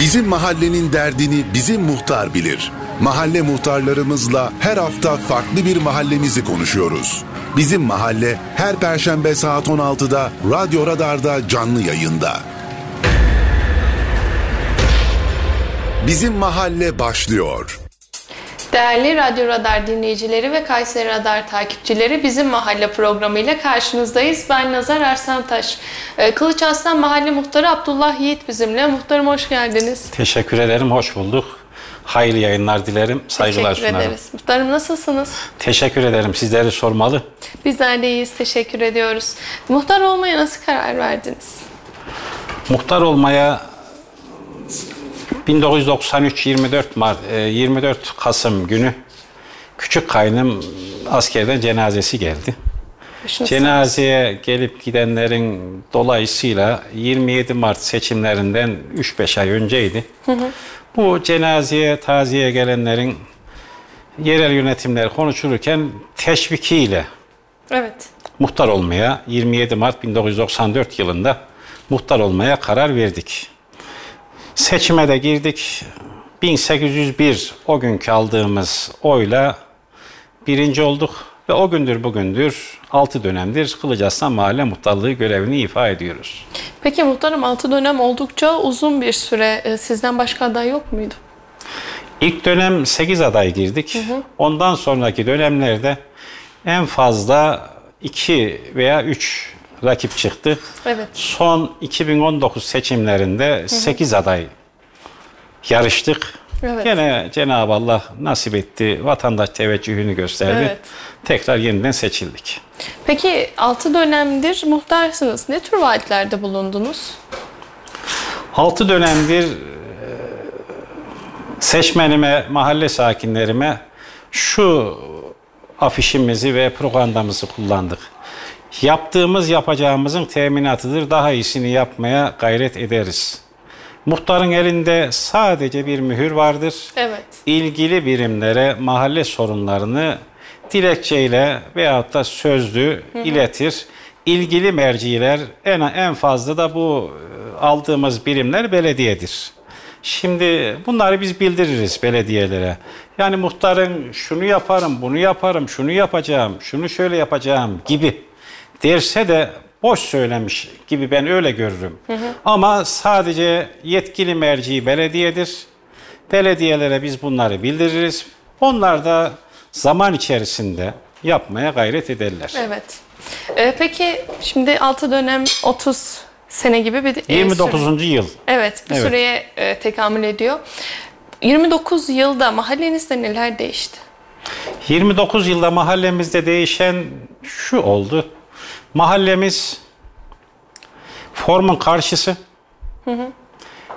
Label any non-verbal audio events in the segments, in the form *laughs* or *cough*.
Bizim mahallenin derdini bizim muhtar bilir. Mahalle muhtarlarımızla her hafta farklı bir mahallemizi konuşuyoruz. Bizim mahalle her perşembe saat 16'da Radyo Radar'da canlı yayında. Bizim mahalle başlıyor. Değerli Radyo Radar dinleyicileri ve Kayseri Radar takipçileri bizim mahalle programıyla karşınızdayız. Ben Nazar Arsantaş. Ee, Kılıç Aslan Mahalle Muhtarı Abdullah Yiğit bizimle. Muhtarım hoş geldiniz. Teşekkür ederim, hoş bulduk. Hayırlı yayınlar dilerim, saygılar Teşekkür sunarım. ederiz. Muhtarım nasılsınız? Teşekkür ederim, sizleri sormalı. Bizler de iyiyiz, teşekkür ediyoruz. Muhtar olmaya nasıl karar verdiniz? Muhtar olmaya 1993 24 Mart e, 24 Kasım günü küçük kaynım askerden cenazesi geldi. Başınız Cenazeye gelip gidenlerin dolayısıyla 27 Mart seçimlerinden 3-5 ay önceydi. Bu cenazeye, taziyeye gelenlerin yerel yönetimler konuşulurken teşvikiyle Evet. muhtar olmaya 27 Mart 1994 yılında muhtar olmaya karar verdik. Seçime de girdik. 1801 o günkü aldığımız oyla birinci olduk ve o gündür bugündür 6 dönemdir Kılıçaslan Mahalle Muhtarlığı görevini ifa ediyoruz. Peki muhtarım 6 dönem oldukça uzun bir süre. Ee, Sizden başka aday yok muydu? İlk dönem 8 aday girdik. Ondan sonraki dönemlerde en fazla 2 veya 3 rakip çıktı. Evet. Son 2019 seçimlerinde 8 aday yarıştık. Evet. Gene Cenab-ı Allah nasip etti, vatandaş teveccühünü gösterdi. Evet. Tekrar yeniden seçildik. Peki 6 dönemdir muhtarsınız. Ne tür vaatlerde bulundunuz? 6 dönemdir e, seçmenime, mahalle sakinlerime şu afişimizi ve propagandamızı kullandık. Yaptığımız yapacağımızın teminatıdır. Daha iyisini yapmaya gayret ederiz. Muhtarın elinde sadece bir mühür vardır. Evet. İlgili birimlere mahalle sorunlarını dilekçeyle veyahut da sözlü iletir. İlgili merciler en en fazla da bu e, aldığımız birimler belediyedir. Şimdi bunları biz bildiririz belediyelere. Yani muhtarın şunu yaparım, bunu yaparım, şunu yapacağım, şunu şöyle yapacağım gibi derse de boş söylemiş gibi ben öyle görürüm. Ama sadece yetkili merci belediyedir. Belediyelere biz bunları bildiririz. Onlar da zaman içerisinde yapmaya gayret ederler. Evet. Ee, peki şimdi 6 dönem 30 sene gibi bir e, süre. 29. yıl. Evet, bir Evet. süreye e, tekamül ediyor. 29 yılda mahallenizde neler değişti? 29 yılda mahallemizde değişen şu oldu. Mahallemiz formun karşısı.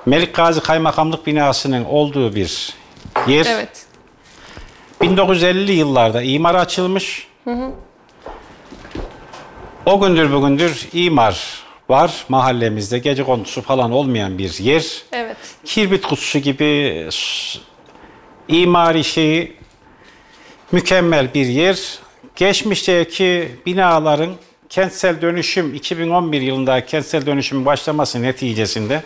Melik Gazi Kaymakamlık binasının olduğu bir yer. Evet. 1950'li yıllarda imar açılmış. O gündür bugündür imar var mahallemizde. Gece kondusu falan olmayan bir yer. Evet. Kirbit kutusu gibi imari şeyi mükemmel bir yer. Geçmişteki binaların kentsel dönüşüm 2011 yılında kentsel dönüşümün başlaması neticesinde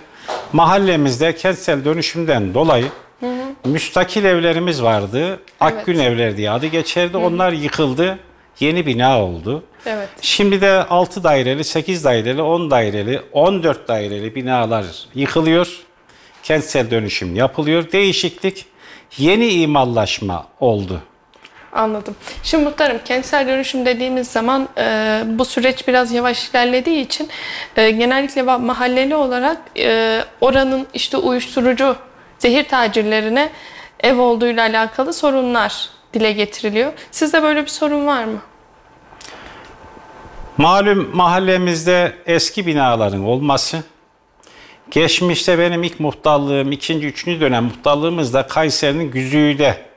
mahallemizde kentsel dönüşümden dolayı müstakil evlerimiz vardı. Akgün evler diye adı geçerdi. Onlar yıkıldı. Yeni bina oldu. Evet. Şimdi de 6 daireli, 8 daireli, 10 daireli, 14 daireli binalar yıkılıyor. Kentsel dönüşüm yapılıyor. Değişiklik, yeni imallaşma oldu. Anladım. Şimdi muhtarım kentsel dönüşüm dediğimiz zaman e, bu süreç biraz yavaş ilerlediği için e, genellikle mahalleli olarak e, oranın işte uyuşturucu zehir tacirlerine ev olduğuyla alakalı sorunlar dile getiriliyor. Sizde böyle bir sorun var mı? Malum mahallemizde eski binaların olması, geçmişte benim ilk muhtarlığım, ikinci, üçüncü dönem muhtarlığımızda Kayseri'nin Güzüğü'de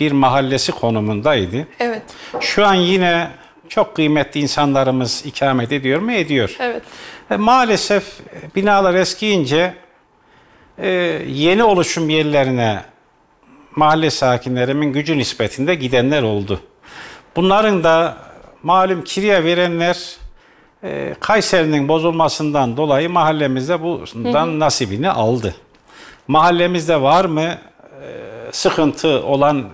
bir mahallesi konumundaydı. Evet. Şu an yine çok kıymetli insanlarımız ikamet ediyor mu? Ediyor. Evet. E, maalesef binalar eskiyince e, yeni oluşum yerlerine mahalle sakinlerimin gücü nispetinde gidenler oldu. Bunların da malum kiraya verenler e, Kayseri'nin bozulmasından dolayı mahallemizde bundan nasibini aldı. Mahallemizde var mı e, sıkıntı olan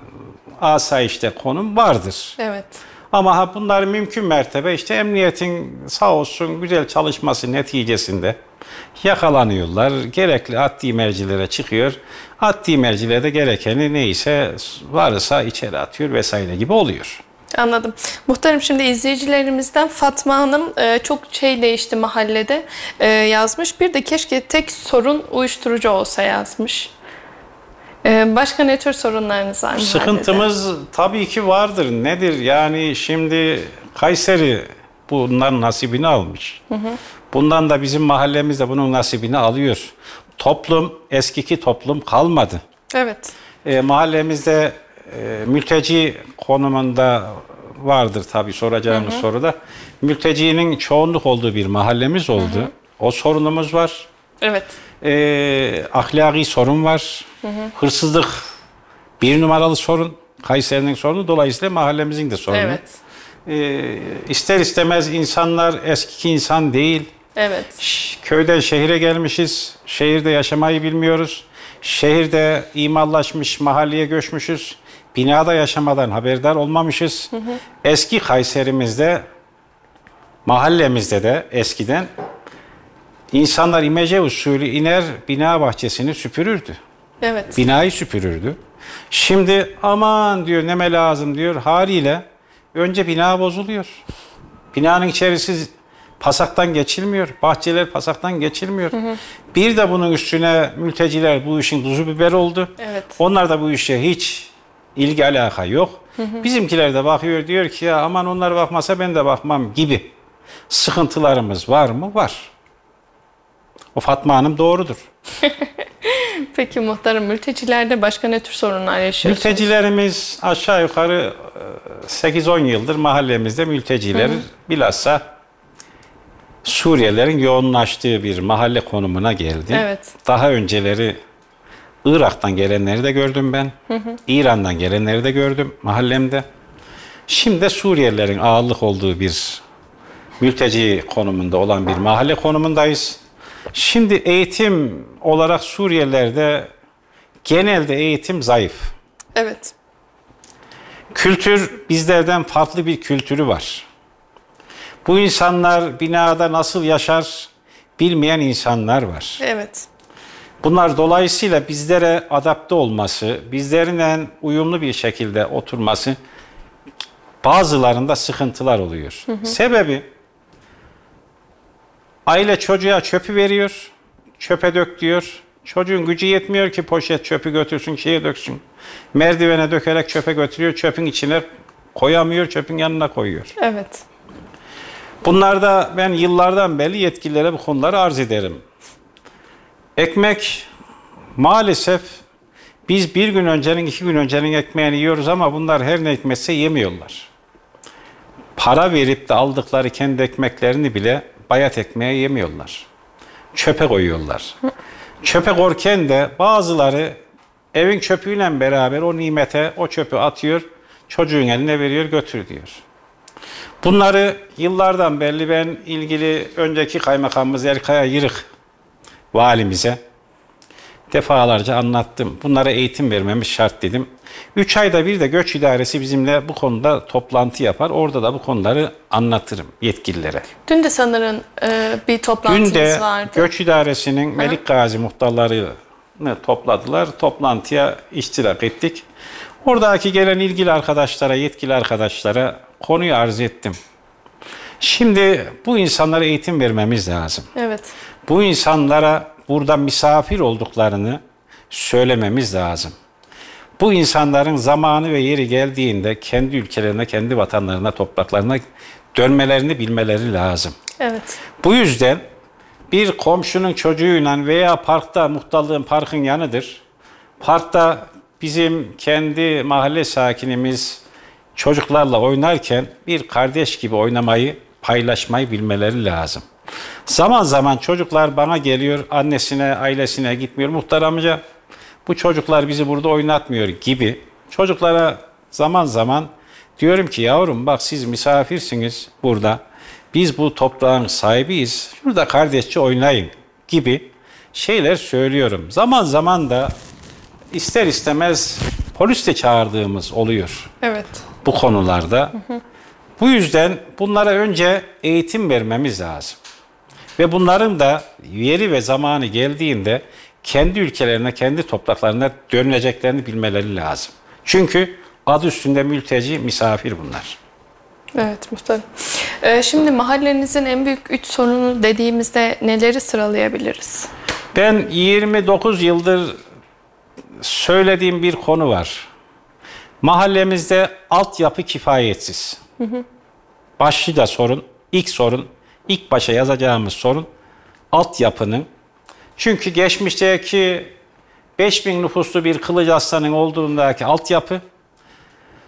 asayişte konum vardır. Evet. Ama bunlar mümkün mertebe işte emniyetin sağ olsun güzel çalışması neticesinde yakalanıyorlar. Gerekli adli mercilere çıkıyor. Adli mercilerde gerekeni neyse varsa içeri atıyor vesaire gibi oluyor. Anladım. Muhtarım şimdi izleyicilerimizden Fatma Hanım e, çok şey değişti mahallede e, yazmış. Bir de keşke tek sorun uyuşturucu olsa yazmış. E, başka ne tür sorunlarınız var mahallede? Sıkıntımız tabii ki vardır. Nedir? Yani şimdi Kayseri bunların nasibini almış. Bundan da bizim mahallemizde bunun nasibini alıyor. Toplum, eskiki toplum kalmadı. Evet. E, mahallemizde e, mülteci konumunda vardır tabii soracağınız soruda. Mültecinin çoğunluk olduğu bir mahallemiz oldu. O sorunumuz var. Evet. E, ahlaki sorun var. Hırsızlık bir numaralı sorun. Kayseri'nin sorunu dolayısıyla mahallemizin de sorunu. Evet. E, ister istemez insanlar eskiki insan değil. Evet. Köyden şehire gelmişiz. Şehirde yaşamayı bilmiyoruz. Şehirde imallaşmış, mahalleye göçmüşüz. Binada yaşamadan haberdar olmamışız. Eski Kayserimizde, mahallemizde de eskiden insanlar imece usulü iner, bina bahçesini süpürürdü. Evet. Binayı süpürürdü. Şimdi aman diyor neme lazım diyor haliyle önce bina bozuluyor. Binanın içerisi pasaktan geçilmiyor. Bahçeler pasaktan geçilmiyor. Bir de bunun üstüne mülteciler bu işin tuzu biber oldu. Evet. Onlar da bu işe hiç ilgi alaka yok. Bizimkiler de bakıyor diyor ki ya aman onlar bakmasa ben de bakmam gibi sıkıntılarımız var mı? Var. O Fatma Hanım doğrudur. *laughs* Peki muhtarım mültecilerde başka ne tür sorunlar yaşıyorsunuz? Mültecilerimiz aşağı yukarı e, 8-10 yıldır mahallemizde mülteciler bilhassa Suriyelilerin yoğunlaştığı bir mahalle konumuna geldi. Evet. Daha önceleri Irak'tan gelenleri de gördüm ben. İran'dan gelenleri de gördüm mahallemde. Şimdi de Suriyelilerin ağırlık olduğu bir mülteci konumunda olan bir mahalle konumundayız. Şimdi eğitim olarak Suriyelilerde genelde eğitim zayıf. Evet. Kültür bizlerden farklı bir kültürü var. Bu insanlar binada nasıl yaşar bilmeyen insanlar var. Evet. Bunlar dolayısıyla bizlere adapte olması, bizlerle uyumlu bir şekilde oturması bazılarında sıkıntılar oluyor. Sebebi aile çocuğa çöpü veriyor, çöpe dök diyor. Çocuğun gücü yetmiyor ki poşet çöpü götürsün, şeye döksün. Merdivene dökerek çöpe götürüyor, çöpün içine koyamıyor, çöpün yanına koyuyor. Evet. Bunlarda ben yıllardan beri yetkililere bu konuları arz ederim. Ekmek maalesef biz bir gün öncenin, iki gün öncenin ekmeğini yiyoruz ama bunlar her ne hikmetse yemiyorlar. Para verip de aldıkları kendi ekmeklerini bile bayat ekmeğe yemiyorlar. Çöpe koyuyorlar. Çöpe korken de bazıları evin çöpüyle beraber o nimete o çöpü atıyor, çocuğun eline veriyor, götür diyor. Bunları yıllardan belli ben ilgili önceki kaymakamımız Erkaya Yırık valimize defalarca anlattım. Bunlara eğitim vermemiz şart dedim. Üç ayda bir de göç idaresi bizimle bu konuda toplantı yapar. Orada da bu konuları anlatırım yetkililere. Dün de sanırım e, bir toplantınız Dün de vardı. göç idaresinin Melik Gazi muhtarlarını topladılar. Toplantıya iştirak ettik. Oradaki gelen ilgili arkadaşlara, yetkili arkadaşlara konuyu arz ettim. Şimdi bu insanlara eğitim vermemiz lazım. Evet. Bu insanlara burada misafir olduklarını söylememiz lazım. Bu insanların zamanı ve yeri geldiğinde kendi ülkelerine, kendi vatanlarına, topraklarına dönmelerini bilmeleri lazım. Evet. Bu yüzden bir komşunun çocuğuyla veya parkta muhtarlığın parkın yanıdır. Parkta bizim kendi mahalle sakinimiz çocuklarla oynarken bir kardeş gibi oynamayı, paylaşmayı bilmeleri lazım. Zaman zaman çocuklar bana geliyor, annesine, ailesine gitmiyor. Muhtar amca bu çocuklar bizi burada oynatmıyor gibi. Çocuklara zaman zaman diyorum ki yavrum bak siz misafirsiniz burada. Biz bu toprağın sahibiyiz. Şurada kardeşçe oynayın gibi şeyler söylüyorum. Zaman zaman da ister istemez polis de çağırdığımız oluyor Evet. bu konularda. Bu yüzden bunlara önce eğitim vermemiz lazım. Ve bunların da yeri ve zamanı geldiğinde kendi ülkelerine, kendi topraklarına döneceklerini bilmeleri lazım. Çünkü adı üstünde mülteci, misafir bunlar. Evet muhtarım. Ee, şimdi mahallenizin en büyük üç sorunu dediğimizde neleri sıralayabiliriz? Ben 29 yıldır söylediğim bir konu var. Mahallemizde altyapı kifayetsiz. Başlıca sorun, ilk sorun, ilk başa yazacağımız sorun altyapının. Çünkü geçmişteki 5000 nüfuslu bir Kılıç Aslan'ın olduğundaki altyapı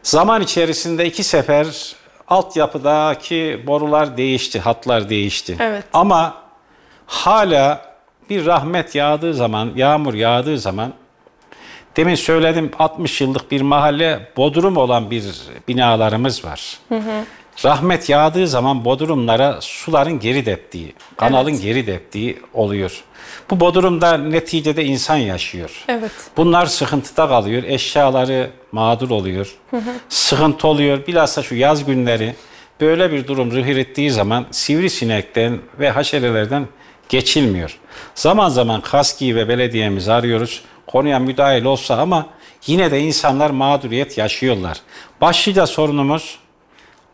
zaman içerisinde iki sefer altyapıdaki borular değişti, hatlar değişti. Evet. Ama hala bir rahmet yağdığı zaman, yağmur yağdığı zaman demin söyledim 60 yıllık bir mahalle bodrum olan bir binalarımız var. Rahmet yağdığı zaman bodrumlara suların geri deptiği, kanalın Evet. geri deptiği oluyor. Bu bodrumda neticede insan yaşıyor. Evet. Bunlar sıkıntıda kalıyor. Eşyaları mağdur oluyor. Sıkıntı oluyor. Bilhassa şu yaz günleri böyle bir durum zühür ettiği zaman sivrisinekten ve haşerelerden geçilmiyor. Zaman zaman KASKİ ve belediyemizi arıyoruz. Konuya müdahil olsa ama yine de insanlar mağduriyet yaşıyorlar. Başlıca sorunumuz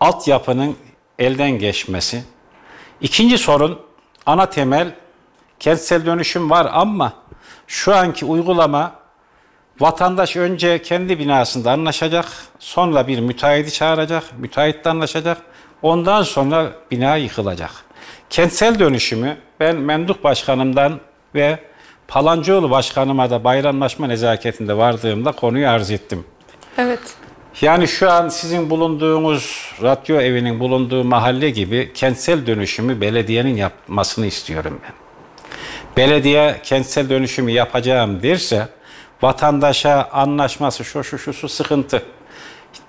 altyapının elden geçmesi. İkinci sorun ana temel kentsel dönüşüm var ama şu anki uygulama vatandaş önce kendi binasında anlaşacak, sonra bir müteahhiti çağıracak, müteahhitle anlaşacak, ondan sonra bina yıkılacak. Kentsel dönüşümü ben Menduh Başkanımdan ve Palancıoğlu Başkanıma da bayramlaşma nezaketinde vardığımda konuyu arz ettim. Evet. Yani şu an sizin bulunduğunuz radyo evinin bulunduğu mahalle gibi kentsel dönüşümü belediyenin yapmasını istiyorum ben. Belediye kentsel dönüşümü yapacağım derse vatandaşa anlaşması şu şu şu şu sıkıntı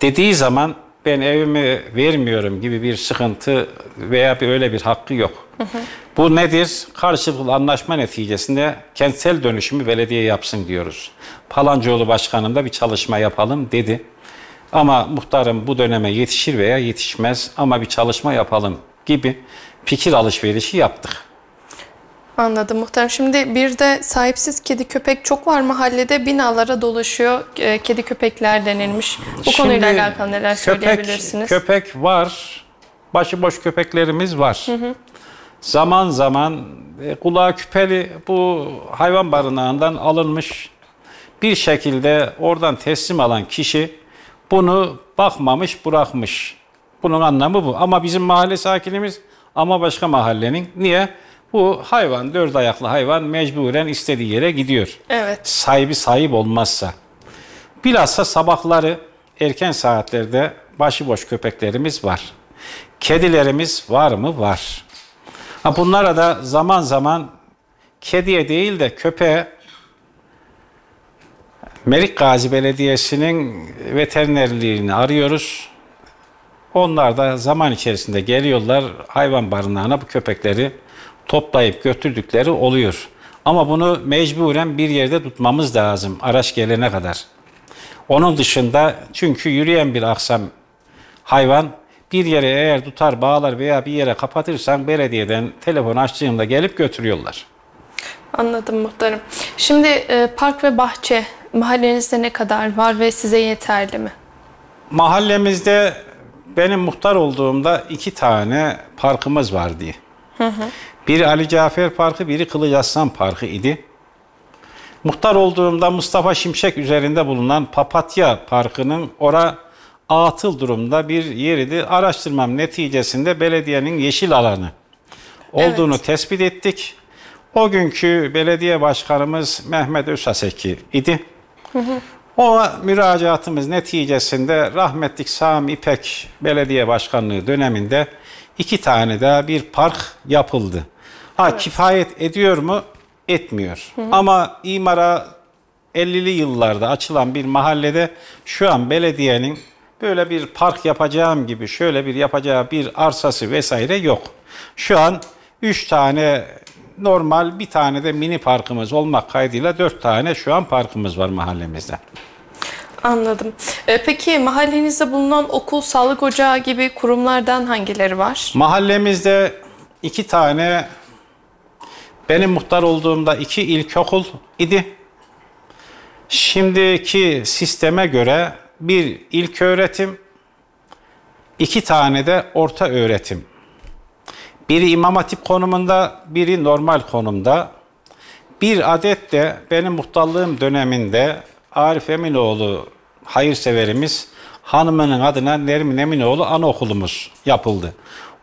dediği zaman ben evimi vermiyorum gibi bir sıkıntı veya bir öyle bir hakkı yok. Bu nedir? Karşılıklı anlaşma neticesinde kentsel dönüşümü belediye yapsın diyoruz. Palancıoğlu Başkanım da bir çalışma yapalım dedi. Ama muhtarım bu döneme yetişir veya yetişmez ama bir çalışma yapalım gibi fikir alışverişi yaptık. Anladım muhtarım. Şimdi bir de sahipsiz kedi köpek çok var mahallede. Binalara dolaşıyor. e, Kedi köpekler denilmiş. Bu konuyla Şimdi alakalı neler köpek, söyleyebilirsiniz? Köpek var. Başıboş köpeklerimiz var. Zaman zaman e, kulağı küpeli bu hayvan barınağından alınmış. Bir şekilde oradan teslim alan kişi bunu bakmamış, bırakmış. Bunun anlamı bu. Ama bizim mahalle sakinimiz ama başka mahallenin. Niye? Bu hayvan, dört ayaklı hayvan mecburen istediği yere gidiyor Evet. sahibi sahip olmazsa. Bilhassa sabahları erken saatlerde başıboş köpeklerimiz var. Kedilerimiz var mı? Var. Ha bunlara da zaman zaman kediye değil de köpeğe Melik Gazi Belediyesi'nin veterinerliğini arıyoruz. Onlar da zaman içerisinde geliyorlar hayvan barınağına bu köpekleri toplayıp götürdükleri oluyor. Ama bunu mecburen bir yerde tutmamız lazım araç gelene kadar. Onun dışında çünkü yürüyen bir aksam hayvan bir yere eğer tutar bağlar veya bir yere kapatırsan belediyeden telefon açtığımda gelip götürüyorlar. Anladım muhtarım. Şimdi e, park ve bahçe mahallenizde ne kadar var ve size yeterli mi? Mahallemizde benim muhtar olduğumda iki tane parkımız vardı. Biri Ali Cafer Parkı, biri Kılıç Aslan Parkı idi. Muhtar olduğumda Mustafa Şimşek üzerinde bulunan Papatya Parkı'nın ora atıl durumda bir yeridir. Araştırmam neticesinde belediyenin yeşil alanı olduğunu Evet. tespit ettik. O günkü belediye başkanımız Mehmet Ösaseki idi. O müracaatımız neticesinde rahmetlik Sami İpek belediye başkanlığı döneminde iki tane daha bir park yapıldı. Ha kifayet ediyor mu? Etmiyor. Ama imara 50'li yıllarda açılan bir mahallede şu an belediyenin böyle bir park yapacağım gibi şöyle bir yapacağı bir arsası vesaire yok. Şu an 3 tane normal bir tane de mini parkımız olmak kaydıyla dört tane şu an parkımız var mahallemizde. Anladım. Ee, peki mahallenizde bulunan okul, sağlık ocağı gibi kurumlardan hangileri var? Mahallemizde iki tane benim muhtar olduğumda iki ilkokul idi. Şimdiki sisteme göre bir ilk öğretim, iki tane de orta öğretim. Biri imam hatip konumunda, biri normal konumda. Bir adet de benim muhtarlığım döneminde Arif Eminoğlu hayırseverimiz hanımının adına Nermin Eminoğlu anaokulumuz yapıldı.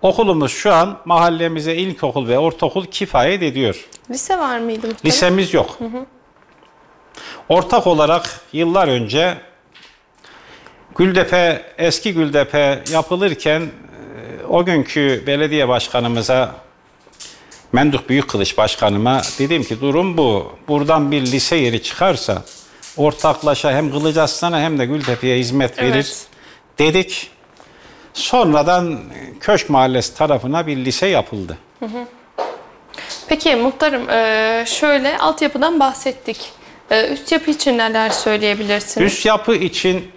Okulumuz şu an mahallemize ilkokul ve ortaokul kifayet ediyor. Lise var mıydı muhtarım? Lisemiz yok. Ortak olarak yıllar önce Güldepe, eski Güldepe yapılırken o günkü belediye başkanımıza Menduh Büyükkılıç başkanıma dedim ki durum bu. Buradan bir lise yeri çıkarsa ortaklaşa hem Kılıçarslan'a hem de Gültepe'ye hizmet verir Evet. dedik. Sonradan Köşk Mahallesi tarafına bir lise yapıldı. Peki muhtarım e, şöyle altyapıdan bahsettik. E, Üst yapı için neler söyleyebilirsiniz? Üst yapı için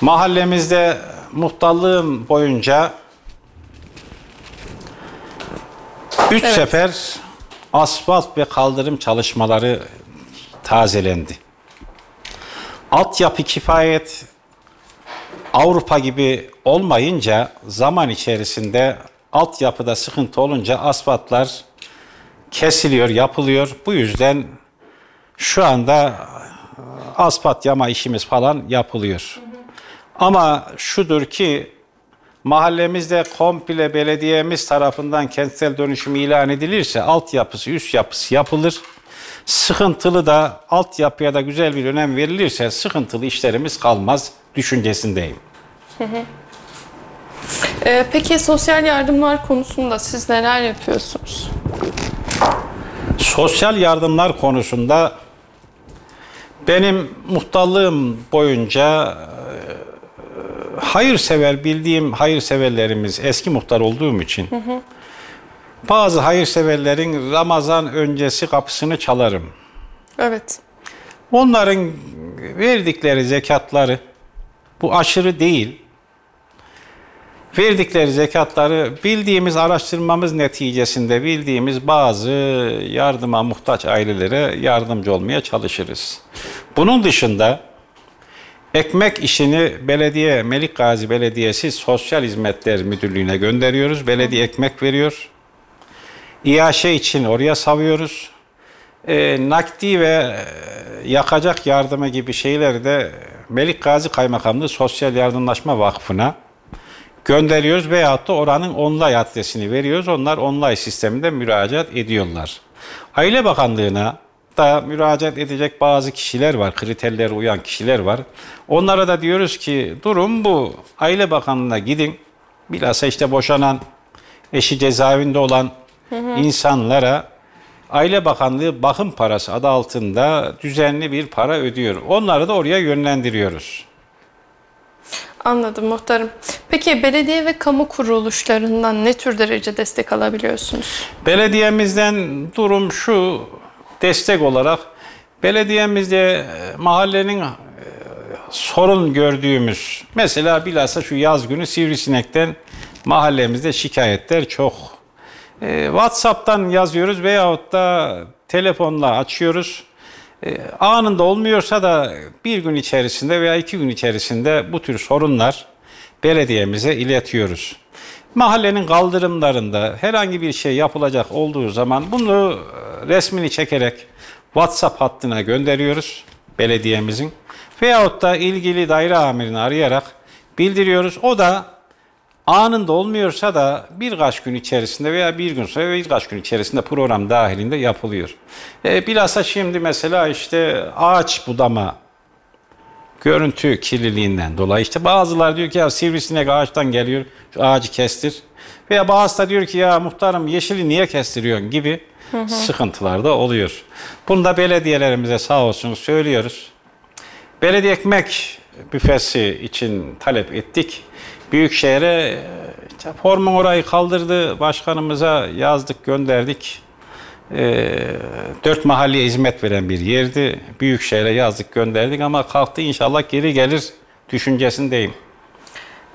mahallemizde muhtarlığım boyunca üç Evet. sefer asfalt ve kaldırım çalışmaları tazelendi. Altyapı kifayet Avrupa gibi olmayınca zaman içerisinde altyapıda sıkıntı olunca asfaltlar kesiliyor, yapılıyor. Bu yüzden şu anda asfalt yama işimiz falan yapılıyor. Ama şudur ki mahallemizde komple belediyemiz tarafından kentsel dönüşüm ilan edilirse altyapısı, üst yapısı yapılır. Sıkıntılı da altyapıya da güzel bir önem verilirse sıkıntılı işlerimiz kalmaz düşüncesindeyim. E, peki sosyal yardımlar konusunda siz neler yapıyorsunuz? Sosyal yardımlar konusunda benim muhtarlığım boyunca hayırsever bildiğim hayırseverlerimiz eski muhtar olduğum için bazı hayırseverlerin Ramazan öncesi kapısını çalarım. Evet. Onların verdikleri zekatları bu aşırı değil. Verdikleri zekatları bildiğimiz araştırmamız neticesinde bildiğimiz bazı yardıma muhtaç ailelere yardımcı olmaya çalışırız. Bunun dışında ekmek işini belediye, Melik Gazi Belediyesi Sosyal Hizmetler Müdürlüğü'ne gönderiyoruz. Belediye ekmek veriyor. İAŞ için oraya savuyoruz. E, nakdi ve e, yakacak yardımı gibi şeyleri de Melik Gazi Kaymakamlığı Sosyal Yardımlaşma Vakfı'na gönderiyoruz veyahut da oranın online adresini veriyoruz. Onlar online sisteminde müracaat ediyorlar. Aile Bakanlığı'na da müracaat edecek bazı kişiler var, kriterlere uyan kişiler var. Onlara da diyoruz ki durum bu. Aile Bakanlığı'na gidin. Bilhassa işte boşanan, eşi cezaevinde olan insanlara Aile Bakanlığı bakım parası adı altında düzenli bir para ödüyor. Onları da oraya yönlendiriyoruz. Anladım muhtarım. Peki belediye ve kamu kuruluşlarından ne tür derece destek alabiliyorsunuz? Belediyemizden durum şu destek olarak belediyemizde e, mahallenin e, sorun gördüğümüz mesela bilhassa şu yaz günü sivrisinekten mahallemizde şikayetler çok. E, WhatsApp'tan yazıyoruz veyahut da telefonla açıyoruz. Anında olmuyorsa da bir gün içerisinde veya iki gün içerisinde bu tür sorunlar belediyemize iletiyoruz. Mahallenin kaldırımlarında herhangi bir şey yapılacak olduğu zaman bunu e, resmini çekerek WhatsApp hattına gönderiyoruz belediyemizin. Veyahut da ilgili daire amirini arayarak bildiriyoruz. O da anında olmuyorsa da birkaç gün içerisinde veya bir gün sonra birkaç gün içerisinde program dahilinde yapılıyor. E, bilhassa şimdi mesela işte ağaç budama görüntü kirliliğinden dolayı işte bazılar diyor ki ya sivrisinek ağaçtan geliyor şu ağacı kestir. Veya bazı da diyor ki ya muhtarım yeşili niye kestiriyorsun gibi sıkıntılar da oluyor. Bunu da belediyelerimize sağ olsun söylüyoruz. Belediye ekmek büfesi için talep ettik. Büyükşehir'e işte formun orayı kaldırdı. Başkanımıza yazdık, gönderdik. E, dört mahalleye hizmet veren bir yerdi. Büyükşehir'e yazdık gönderdik ama kalktı inşallah geri gelir düşüncesindeyim.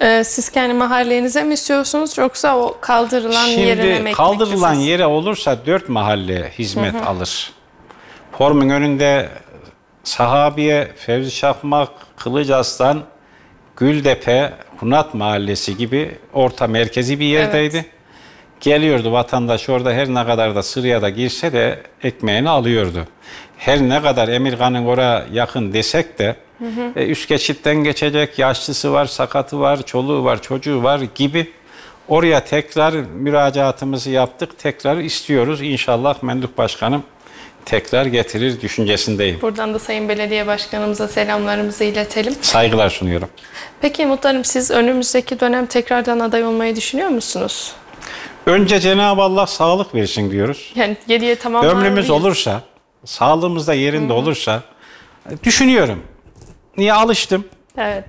Ee, siz kendi mahallenize mi istiyorsunuz yoksa o kaldırılan mi Şimdi ekmek kaldırılan misiniz? yere olursa dört mahalle hizmet alır. Formun önünde Sahabiye, Fevzi Şafmak, Kılıç Aslan, Güldepe, Hunat Mahallesi gibi orta merkezi bir yerdeydi. Geliyordu vatandaş orada her ne kadar da sıraya da girse de ekmeğini alıyordu. Her ne kadar Emirgan'ın oraya yakın desek de e, üst geçitten geçecek yaşlısı var, sakatı var, çoluğu var, çocuğu var gibi oraya tekrar müracaatımızı yaptık. Tekrar istiyoruz. İnşallah Menduk Başkanım tekrar getirir düşüncesindeyim. Buradan da Sayın Belediye Başkanımıza selamlarımızı iletelim. Saygılar sunuyorum. Peki muhtarım siz önümüzdeki dönem tekrardan aday olmayı düşünüyor musunuz? Önce Cenab-ı Allah sağlık versin diyoruz. Yani geriye tamamlar Ömrümüz olursa, sağlığımız da yerinde olursa düşünüyorum. Niye alıştım? Evet.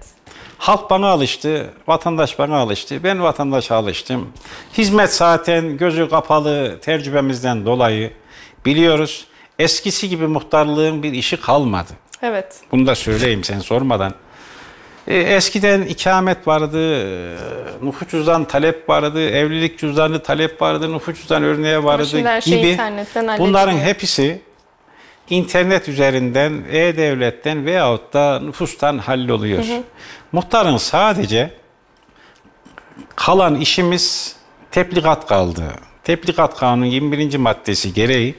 Halk bana alıştı, vatandaş bana alıştı, ben vatandaşa alıştım. Hizmet zaten gözü kapalı tecrübemizden dolayı biliyoruz. Eskisi gibi muhtarlığın bir işi kalmadı. Evet. Bunu da söyleyeyim sen sormadan. E, eskiden ikamet vardı, e, nüfus cüzdan talep vardı, evlilik cüzdanı talep vardı, nüfus cüzdan örneği vardı şey gibi. Bunların hepsi internet üzerinden, e-devletten veyahut da nüfustan halloluyor. Muhtarın sadece kalan işimiz tebligat kaldı. Tebligat kanunu 21. maddesi gereği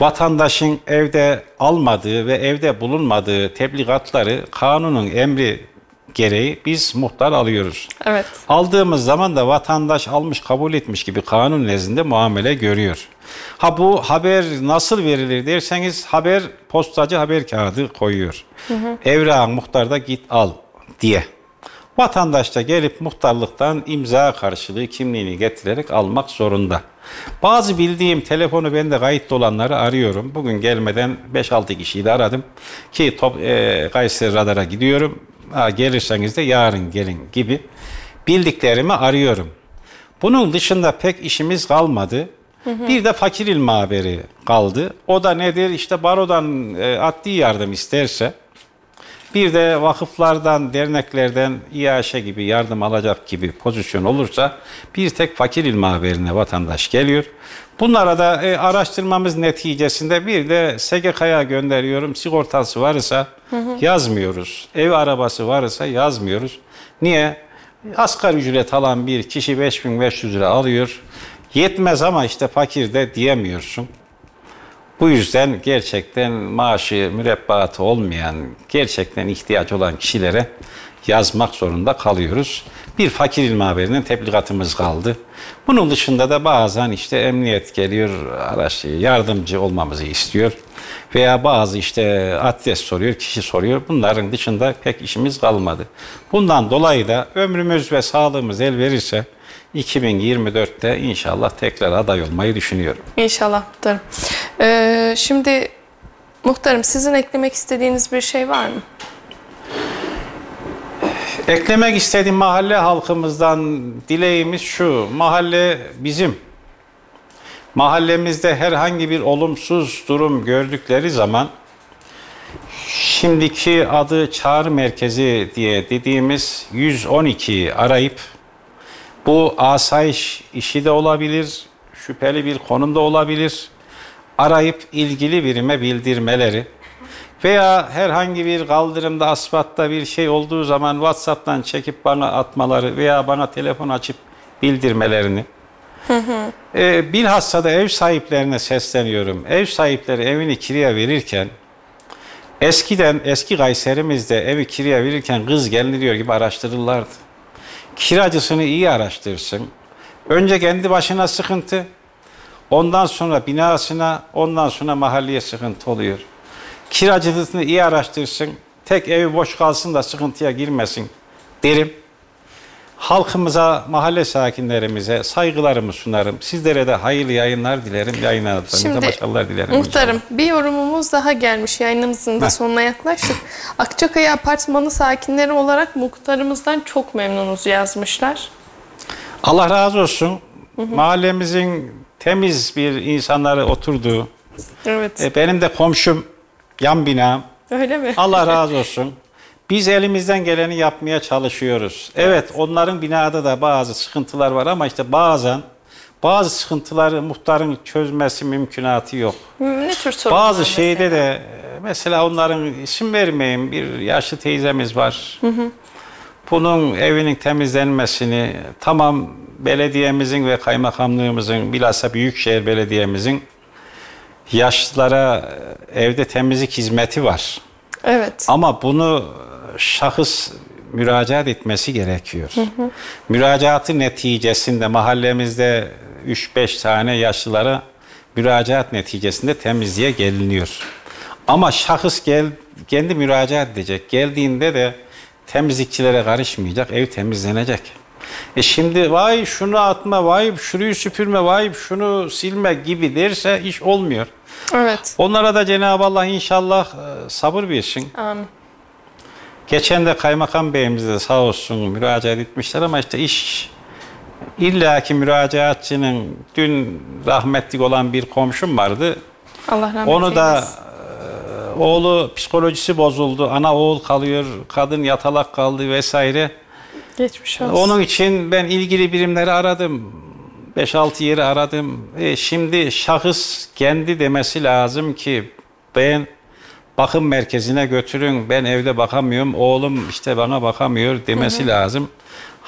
vatandaşın evde almadığı ve evde bulunmadığı tebligatları kanunun emri gereği biz muhtar alıyoruz. Evet. Aldığımız zaman da vatandaş almış kabul etmiş gibi kanun nezdinde muamele görüyor. Ha bu haber nasıl verilir derseniz haber postacı haber kağıdı koyuyor. Evrağın muhtarda git al diye. Vatandaş da gelip muhtarlıktan imza karşılığı kimliğini getirerek almak zorunda. Bazı bildiğim telefonu bende kayıtlı olanları arıyorum. Bugün gelmeden 5-6 kişiyi de aradım. Ki top, e, Kayseri Radar'a gidiyorum. Ha, gelirseniz de yarın gelin gibi bildiklerimi arıyorum. Bunun dışında pek işimiz kalmadı. Bir de fakir ilmi haberi kaldı. O da nedir? İşte barodan e, adli yardım isterse bir de vakıflardan, derneklerden İAŞ gibi yardım alacak gibi pozisyon olursa bir tek fakir ilmi haberine vatandaş geliyor. Bunlara da e, araştırmamız neticesinde bir de SGK'ya gönderiyorum. Sigortası varsa yazmıyoruz. Ev arabası varsa yazmıyoruz. Niye? Asgari ücret alan bir kişi 5500 lira alıyor. Yetmez ama işte fakir de diyemiyorsun. Bu yüzden gerçekten maaşı, mürebbaatı olmayan, gerçekten ihtiyaç olan kişilere yazmak zorunda kalıyoruz. Bir fakir ilmi haberinin tebligatımız kaldı. Bunun dışında da bazen işte emniyet geliyor, araç yardımcı olmamızı istiyor. Veya bazı işte adres soruyor, kişi soruyor. Bunların dışında pek işimiz kalmadı. Bundan dolayı da ömrümüz ve sağlığımız el verirse 2024'te inşallah tekrar aday olmayı düşünüyorum. İnşallah. Ee, şimdi muhtarım sizin eklemek istediğiniz bir şey var mı? Eklemek istediğim mahalle halkımızdan dileğimiz şu. Mahalle bizim. Mahallemizde herhangi bir olumsuz durum gördükleri zaman şimdiki adı çağrı merkezi diye dediğimiz 112'yi arayıp bu asayiş işi de olabilir, şüpheli bir konumda olabilir. Arayıp ilgili birime bildirmeleri veya herhangi bir kaldırımda, asfaltta bir şey olduğu zaman WhatsApp'tan çekip bana atmaları veya bana telefon açıp bildirmelerini. Ee, bilhassa da ev sahiplerine sesleniyorum. Ev sahipleri evini kiraya verirken eskiden eski Kayserimizde evi kiraya verirken kız geliniyor gibi araştırırlardı. Kiracısını iyi araştırsın. Önce kendi başına sıkıntı, ondan sonra binasına, ondan sonra mahalleye sıkıntı oluyor. Kiracısını iyi araştırsın, tek evi boş kalsın da sıkıntıya girmesin derim. Halkımıza, mahalle sakinlerimize saygılarımı sunarım. Sizlere de hayırlı yayınlar dilerim. Yayınlarınızda Şimdi başarılar dilerim. muhtarım bir yorumumuz daha gelmiş. Yayınımızın da Heh. sonuna yaklaştık. Akçakaya Apartmanı sakinleri olarak muhtarımızdan çok memnunuz yazmışlar. Allah razı olsun. Mahallemizin temiz bir insanları oturduğu. Evet. E, benim de komşum yan binam. Öyle mi? Allah *laughs* razı olsun. Biz elimizden geleni yapmaya çalışıyoruz. Evet onların binada da bazı sıkıntılar var ama işte bazen bazı sıkıntıları muhtarın çözmesi mümkünatı yok. Ne tür sorunlar Bazı mesela? şeyde de e, mesela onların isim vermeyeyim bir yaşlı teyzemiz var. Bunun evinin temizlenmesini tamam belediyemizin ve kaymakamlığımızın bilhassa Büyükşehir Belediye'mizin yaşlılara e, evde temizlik hizmeti var. Evet. Ama bunu şahıs müracaat etmesi gerekiyor. Müracaatı neticesinde mahallemizde 3-5 tane yaşlılara müracaat neticesinde temizliğe geliniyor. Ama şahıs gel, kendi müracaat edecek. Geldiğinde de temizlikçilere karışmayacak, ev temizlenecek. E şimdi vay şunu atma, vay şurayı süpürme, vay şunu silme gibi derse iş olmuyor. Evet. Onlara da Cenab-ı Allah inşallah e, sabır versin. Amin. Geçen de kaymakam beyimiz de sağ olsun müracaat etmişler ama işte iş illaki müracaatçının dün rahmetlik olan bir komşum vardı. Allah rahmet Onu da eylesin. Oğlu psikolojisi bozuldu. Ana oğul kalıyor, kadın yatalak kaldı vesaire. geçmiş olsun. Onun için ben ilgili birimleri aradım. 5-6 yeri aradım. E, şimdi şahıs kendi demesi lazım ki ben bakım merkezine götürün. Ben evde bakamıyorum. Oğlum işte bana bakamıyor demesi lazım.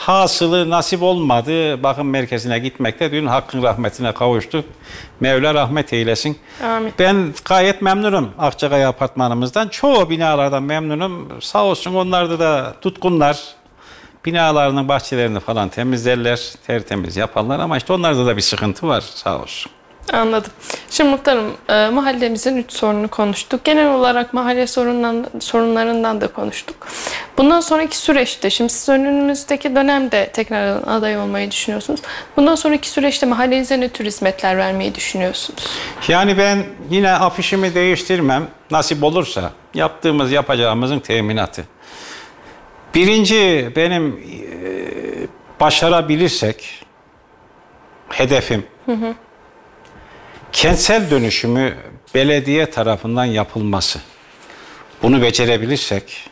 Hasılı nasip olmadı. Bakım merkezine gitmekte dün hakkın rahmetine kavuştuk. Mevla rahmet eylesin. Amin. Ben gayet memnunum Akçakaya apartmanımızdan. Çoğu binalardan memnunum. Sağ olsun onlar da, da tutkunlar. Binalarının bahçelerini falan temizlerler, tertemiz yaparlar ama işte onlarda da bir sıkıntı var sağ olsun. Anladım. Şimdi muhtarım e, mahallemizin üç sorununu konuştuk. Genel olarak mahalle sorundan, sorunlarından da konuştuk. Bundan sonraki süreçte, şimdi siz önümüzdeki dönemde tekrar aday olmayı düşünüyorsunuz. Bundan sonraki süreçte mahallenize ne tür hizmetler vermeyi düşünüyorsunuz? Yani ben yine afişimi değiştirmem. Nasip olursa yaptığımız yapacağımızın teminatı. Birinci benim e, başarabilirsek hedefim kentsel dönüşümü belediye tarafından yapılması. Bunu becerebilirsek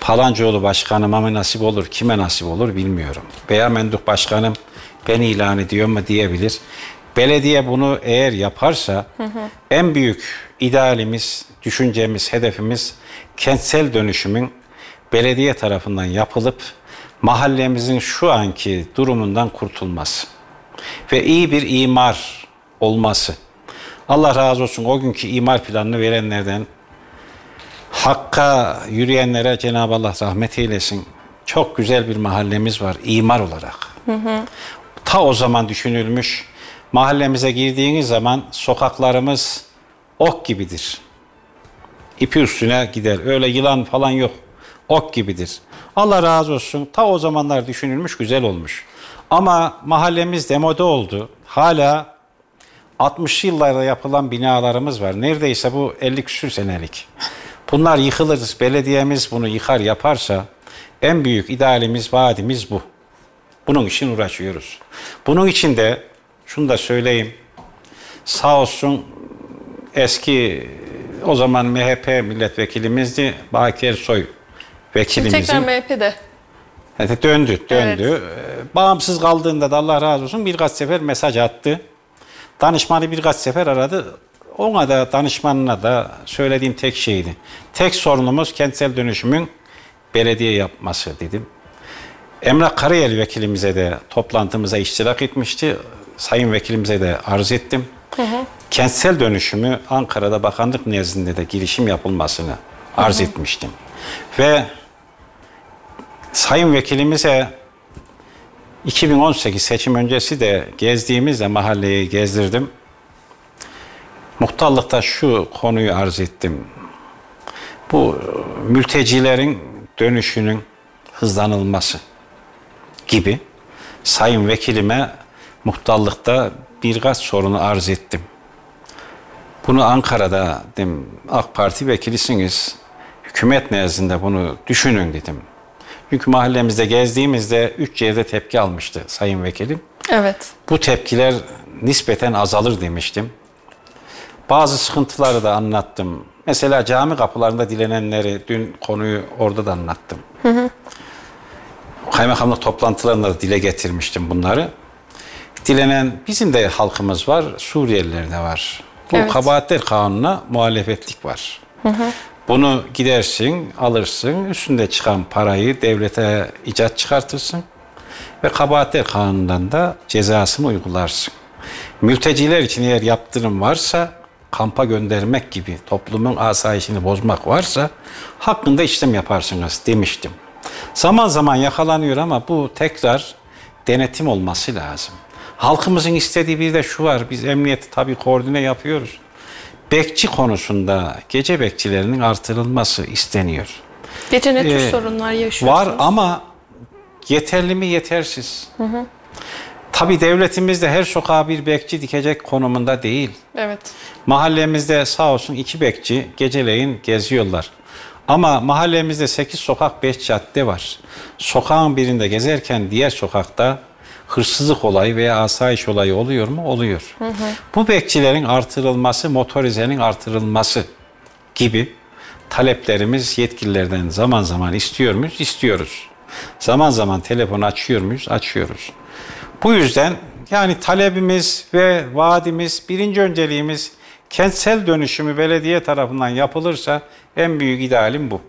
Palancıoğlu başkanıma mı nasip olur, kime nasip olur bilmiyorum. Veya Menduh başkanım ben ilan ediyor mu diyebilir. Belediye bunu eğer yaparsa en büyük idealimiz, düşüncemiz, hedefimiz kentsel dönüşümün belediye tarafından yapılıp mahallemizin şu anki durumundan kurtulması ve iyi bir imar olması. Allah razı olsun o günkü imar planını verenlerden Hakka yürüyenlere Cenab-ı Allah rahmet eylesin. Çok güzel bir mahallemiz var imar olarak. Ta o zaman düşünülmüş. Mahallemize girdiğiniz zaman sokaklarımız ok gibidir. İpi üstüne gider. Öyle yılan falan yok. Ok gibidir. Allah razı olsun. Ta o zamanlar düşünülmüş, güzel olmuş. Ama mahallemiz demode oldu. Hala 60'lı yıllarda yapılan binalarımız var. Neredeyse bu 50 küsür senelik. Bunlar yıkılır. Belediyemiz bunu yıkar yaparsa en büyük idealimiz, vaadimiz bu. Bunun için uğraşıyoruz. Bunun için de şunu da söyleyeyim. Sağ olsun eski o zaman MHP milletvekilimizdi. Baki Ersoy Şimdi vekilimizin. tekrar MHP'de. Evet, döndü, döndü. Ee, Bağımsız kaldığında da Allah razı olsun birkaç sefer mesaj attı. Danışmanı birkaç sefer aradı. Ona da danışmanına da söylediğim tek şeydi. Tek sorunumuz kentsel dönüşümün belediye yapması dedim. Emrah Karayel vekilimize de toplantımıza iştirak etmişti. Sayın vekilimize de arz ettim. Kentsel dönüşümü Ankara'da bakanlık nezdinde de girişim yapılmasını arz etmiştim. Ve Sayın vekilimize 2018 seçim öncesi de gezdiğimizde mahalleyi gezdirdim. Muhtarlıkta şu konuyu arz ettim. Bu e, mültecilerin dönüşünün hızlanılması gibi sayın vekilime muhtarlıkta birkaç sorunu arz ettim. Bunu Ankara'da dedim AK Parti vekilisiniz. Hükümet nezdinde bunu düşünün dedim. Çünkü mahallemizde gezdiğimizde üç yerde tepki almıştı sayın vekilim. Evet. Bu tepkiler nispeten azalır demiştim. Bazı sıkıntıları da anlattım. Mesela cami kapılarında dilenenleri dün konuyu orada da anlattım. Hı hı. Kaymakamlık toplantılarında da dile getirmiştim bunları. Dilenen bizim de halkımız var, Suriyeliler de var. Bu Evet. kabahatler kanununa muhalefetlik var. Bunu gidersin, alırsın, üstünde çıkan parayı devlete icat çıkartırsın ve kabahatler kanunundan da cezasını uygularsın. Mülteciler için eğer yaptırım varsa kampa göndermek gibi toplumun asayişini bozmak varsa hakkında işlem yaparsınız demiştim. Zaman zaman yakalanıyor ama bu tekrar denetim olması lazım. Halkımızın istediği bir de şu var. Biz emniyeti tabii koordine yapıyoruz. Bekçi konusunda gece bekçilerinin artırılması isteniyor. Gece ne tür Ee, sorunlar yaşıyorsunuz? Var ama yeterli mi yetersiz. Tabii devletimiz de her sokağa bir bekçi dikecek konumunda değil. Evet. Mahallemizde sağ olsun iki bekçi geceleyin geziyorlar. Ama mahallemizde 8 sokak 5 cadde var. Sokağın birinde gezerken diğer sokakta hırsızlık olayı veya asayiş olayı oluyor mu? Oluyor. Bu bekçilerin artırılması, motorizenin artırılması gibi taleplerimiz yetkililerden zaman zaman istiyor muyuz? İstiyoruz. Zaman zaman telefon açıyor muyuz? Açıyoruz. Bu yüzden yani talebimiz ve vaadimiz, birinci önceliğimiz kentsel dönüşümü belediye tarafından yapılırsa en büyük idealim bu.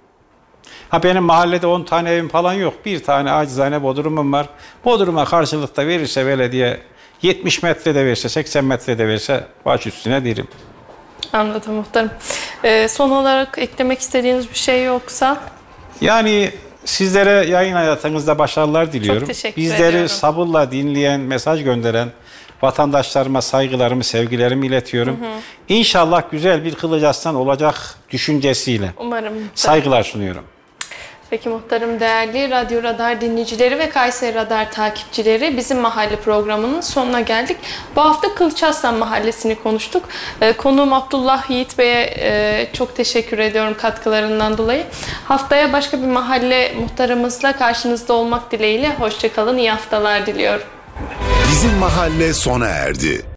Ha benim mahallede 10 tane evim falan yok. Bir tane acizane bodrumum var. Bodruma karşılıkta verirse belediye 70 metre de verse, 80 metre de verse baş üstüne derim. Anladım muhtarım. Ee, son olarak eklemek istediğiniz bir şey yoksa Yani sizlere yayın hayatınızda başarılar diliyorum. teşekkür Bizleri ediyorum. sabırla dinleyen, mesaj gönderen vatandaşlarıma saygılarımı, sevgilerimi iletiyorum. İnşallah güzel bir Kılıç Aslan olacak düşüncesiyle umarım saygılar sunuyorum. Peki muhtarım değerli Radyo Radar dinleyicileri ve Kayseri Radar takipçileri bizim mahalle programının sonuna geldik. Bu hafta Kılıçaslan Mahallesi'ni konuştuk. Ee, konuğum Abdullah Yiğit Bey'e e, çok teşekkür ediyorum katkılarından dolayı. Haftaya başka bir mahalle muhtarımızla karşınızda olmak dileğiyle. Hoşçakalın, iyi haftalar diliyorum. Bizim mahalle sona erdi.